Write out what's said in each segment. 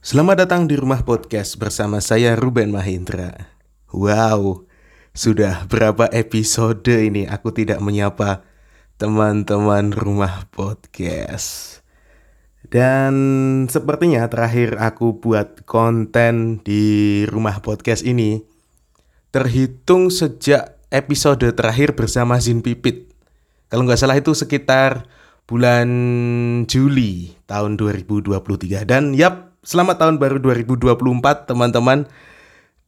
Selamat datang di rumah podcast bersama saya Ruben Mahindra. Wow, sudah berapa episode ini aku tidak menyapa teman-teman rumah podcast. Dan sepertinya terakhir aku buat konten di rumah podcast ini terhitung sejak episode terakhir bersama Zin Pipit. Kalau nggak salah itu sekitar bulan Juli tahun 2023. Dan yap, selamat tahun baru 2024 teman-teman.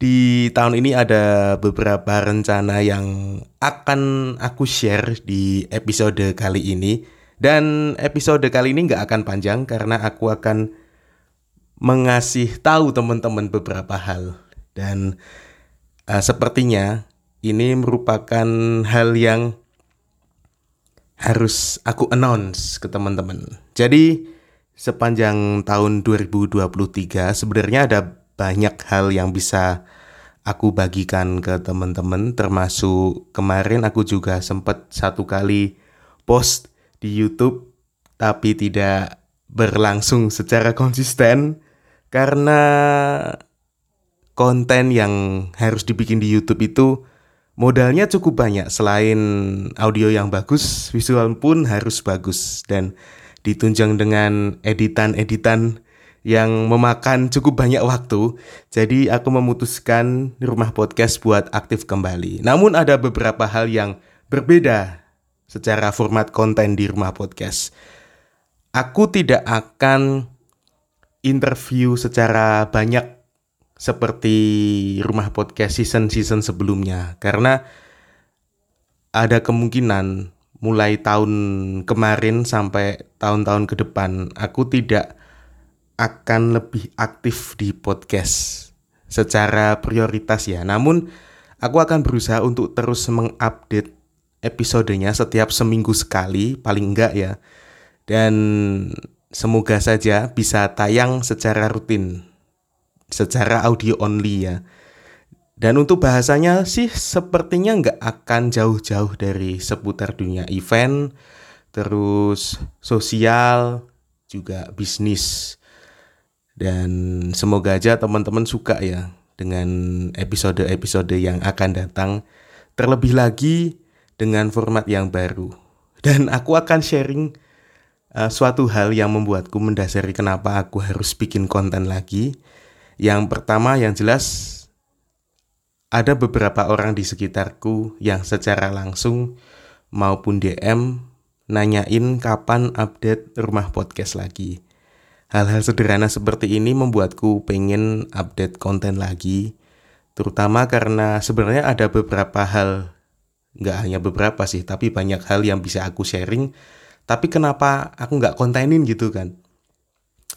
Di tahun ini ada beberapa rencana yang akan aku share di episode kali ini. Dan episode kali ini nggak akan panjang karena aku akan mengasih tahu teman-teman beberapa hal. Dan uh, sepertinya ini merupakan hal yang harus aku announce ke teman-teman. Jadi sepanjang tahun 2023 sebenarnya ada banyak hal yang bisa aku bagikan ke teman-teman termasuk kemarin aku juga sempat satu kali post di YouTube tapi tidak berlangsung secara konsisten karena konten yang harus dibikin di YouTube itu modalnya cukup banyak. Selain audio yang bagus visual pun harus bagus. Dan ditunjang dengan editan-editan yang memakan cukup banyak waktu. Jadi aku memutuskan rumah podcast buat aktif kembali. Namun ada beberapa hal yang berbeda secara format konten di rumah podcast. Aku tidak akan interview secara banyak seperti rumah podcast season-season sebelumnya karena ada kemungkinan mulai tahun kemarin sampai tahun-tahun ke depan aku tidak akan lebih aktif di podcast secara prioritas ya. Namun aku akan berusaha untuk terus mengupdate episodenya setiap seminggu sekali paling enggak ya. Dan semoga saja bisa tayang secara rutin secara audio only ya. Dan untuk bahasanya sih sepertinya nggak akan jauh-jauh dari seputar dunia event, terus sosial, juga bisnis. Dan semoga aja teman-teman suka ya dengan episode-episode yang akan datang. Terlebih lagi dengan format yang baru. Dan aku akan sharing uh, suatu hal yang membuatku mendasari kenapa aku harus bikin konten lagi. Yang pertama yang jelas ada beberapa orang di sekitarku yang secara langsung maupun DM nanyain kapan update rumah podcast lagi. Hal-hal sederhana seperti ini membuatku pengen update konten lagi, terutama karena sebenarnya ada beberapa hal, nggak hanya beberapa sih, tapi banyak hal yang bisa aku sharing, tapi kenapa aku nggak kontenin gitu kan.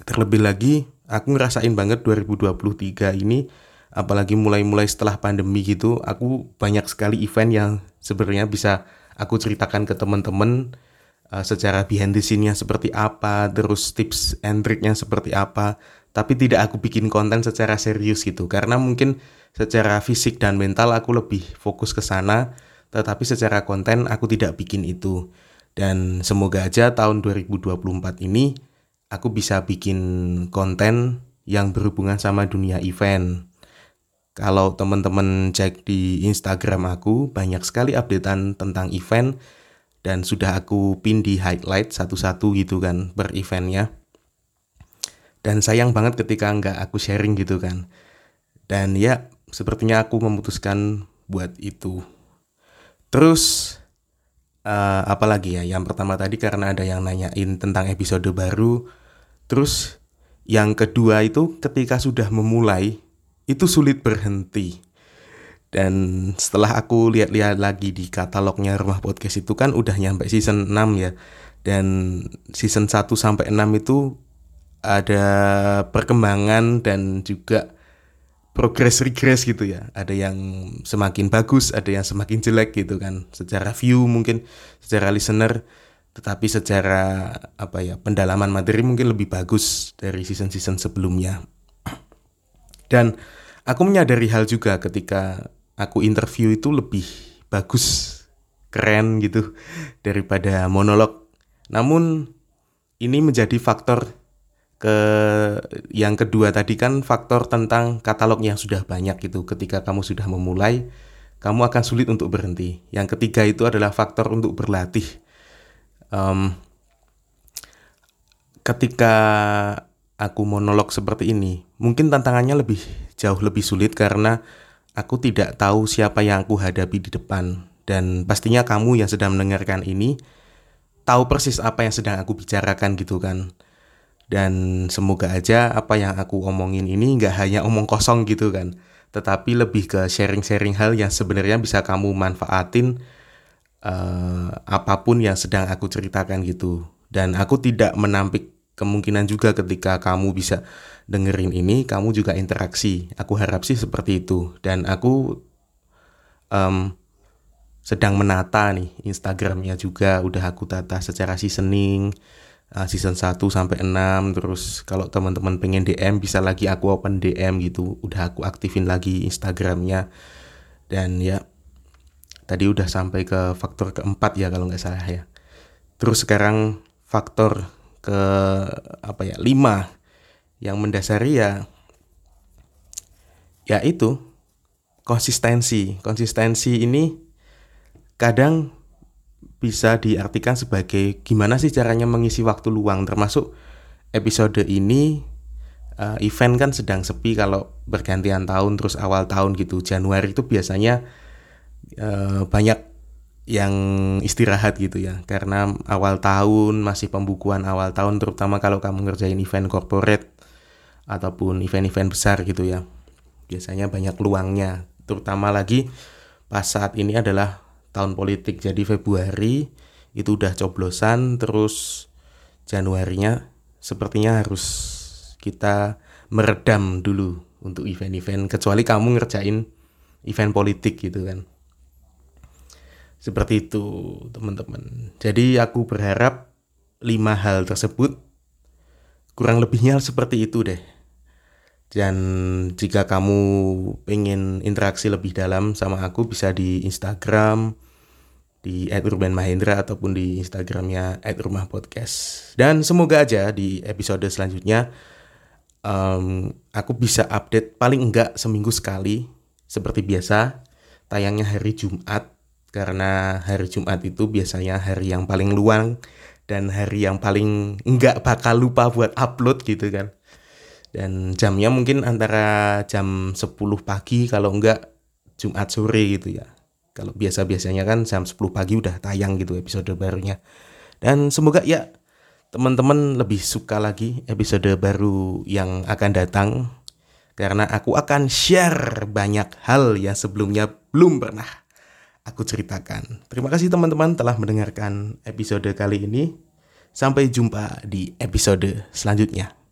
Terlebih lagi, aku ngerasain banget 2023 ini apalagi mulai-mulai setelah pandemi gitu aku banyak sekali event yang sebenarnya bisa aku ceritakan ke teman-teman uh, secara behind the scene-nya seperti apa terus tips and trick-nya seperti apa. Tapi tidak aku bikin konten secara serius gitu karena mungkin secara fisik dan mental aku lebih fokus ke sana tetapi secara konten aku tidak bikin itu. Dan semoga aja tahun 2024 ini aku bisa bikin konten yang berhubungan sama dunia event kalau teman-teman cek di Instagram aku, banyak sekali updatean tentang event dan sudah aku pin di highlight satu-satu gitu kan per eventnya. Dan sayang banget ketika nggak aku sharing gitu kan. Dan ya, sepertinya aku memutuskan buat itu. Terus uh, apa lagi ya? Yang pertama tadi karena ada yang nanyain tentang episode baru. Terus yang kedua itu ketika sudah memulai itu sulit berhenti. Dan setelah aku lihat-lihat lagi di katalognya Rumah Podcast itu kan udah nyampe season 6 ya. Dan season 1 sampai 6 itu ada perkembangan dan juga progress regress gitu ya. Ada yang semakin bagus, ada yang semakin jelek gitu kan. Secara view mungkin, secara listener, tetapi secara apa ya, pendalaman materi mungkin lebih bagus dari season-season sebelumnya. Dan aku menyadari hal juga ketika aku interview itu lebih bagus, keren gitu daripada monolog. Namun ini menjadi faktor ke yang kedua tadi kan faktor tentang katalog yang sudah banyak gitu. Ketika kamu sudah memulai, kamu akan sulit untuk berhenti. Yang ketiga itu adalah faktor untuk berlatih. Um, ketika aku monolog seperti ini, mungkin tantangannya lebih jauh lebih sulit karena aku tidak tahu siapa yang aku hadapi di depan. Dan pastinya kamu yang sedang mendengarkan ini tahu persis apa yang sedang aku bicarakan gitu kan dan semoga aja apa yang aku omongin ini nggak hanya omong kosong gitu kan tetapi lebih ke sharing-sharing hal yang sebenarnya bisa kamu manfaatin uh, apa pun yang sedang aku ceritakan gitu dan aku tidak menampik kemungkinan juga ketika kamu bisa dengerin ini kamu juga interaksi. Aku harap sih seperti itu. Dan aku um, sedang menata nih Instagramnya juga. Udah aku tata secara seasoning uh, season 1 sampai 6 terus kalau teman-teman pengen DM bisa lagi aku open DM gitu. Udah aku aktifin lagi Instagramnya. Dan ya tadi udah sampai ke faktor keempat ya kalau nggak salah ya. Terus sekarang faktor ke apa ya lima yang mendasari ya ya itu konsistensi. Konsistensi ini kadang bisa diartikan sebagai gimana sih caranya mengisi waktu luang. Termasuk episode ini uh, event kan sedang sepi kalau bergantian tahun terus awal tahun gitu. Januari itu biasanya uh, banyak yang istirahat gitu ya karena awal tahun masih pembukuan awal tahun terutama kalau kamu ngerjain event corporate ataupun event-event besar gitu ya biasanya banyak luangnya terutama lagi pas saat ini adalah tahun politik. Jadi Februari itu udah coblosan terus Januarinya sepertinya harus kita meredam dulu untuk event-event kecuali kamu ngerjain event politik gitu kan. Seperti itu teman-teman. Jadi aku berharap lima hal tersebut kurang lebihnya seperti itu deh. Dan jika kamu ingin interaksi lebih dalam sama aku bisa di Instagram, di @urbanmahendra ataupun di Instagramnya @rumahpodcast. Dan semoga aja di episode selanjutnya um, aku bisa update paling enggak seminggu sekali seperti biasa tayangnya hari Jumat karena hari Jumat itu biasanya hari yang paling luang dan hari yang paling enggak bakal lupa buat upload gitu kan. Dan jamnya mungkin antara jam 10 pagi kalau enggak Jumat sore gitu ya. Kalau biasa-biasanya kan jam 10 pagi udah tayang gitu episode barunya. Dan semoga ya teman-teman lebih suka lagi episode baru yang akan datang karena aku akan share banyak hal yang sebelumnya belum pernah aku ceritakan. Terima kasih teman-teman telah mendengarkan episode kali ini. Sampai jumpa di episode selanjutnya.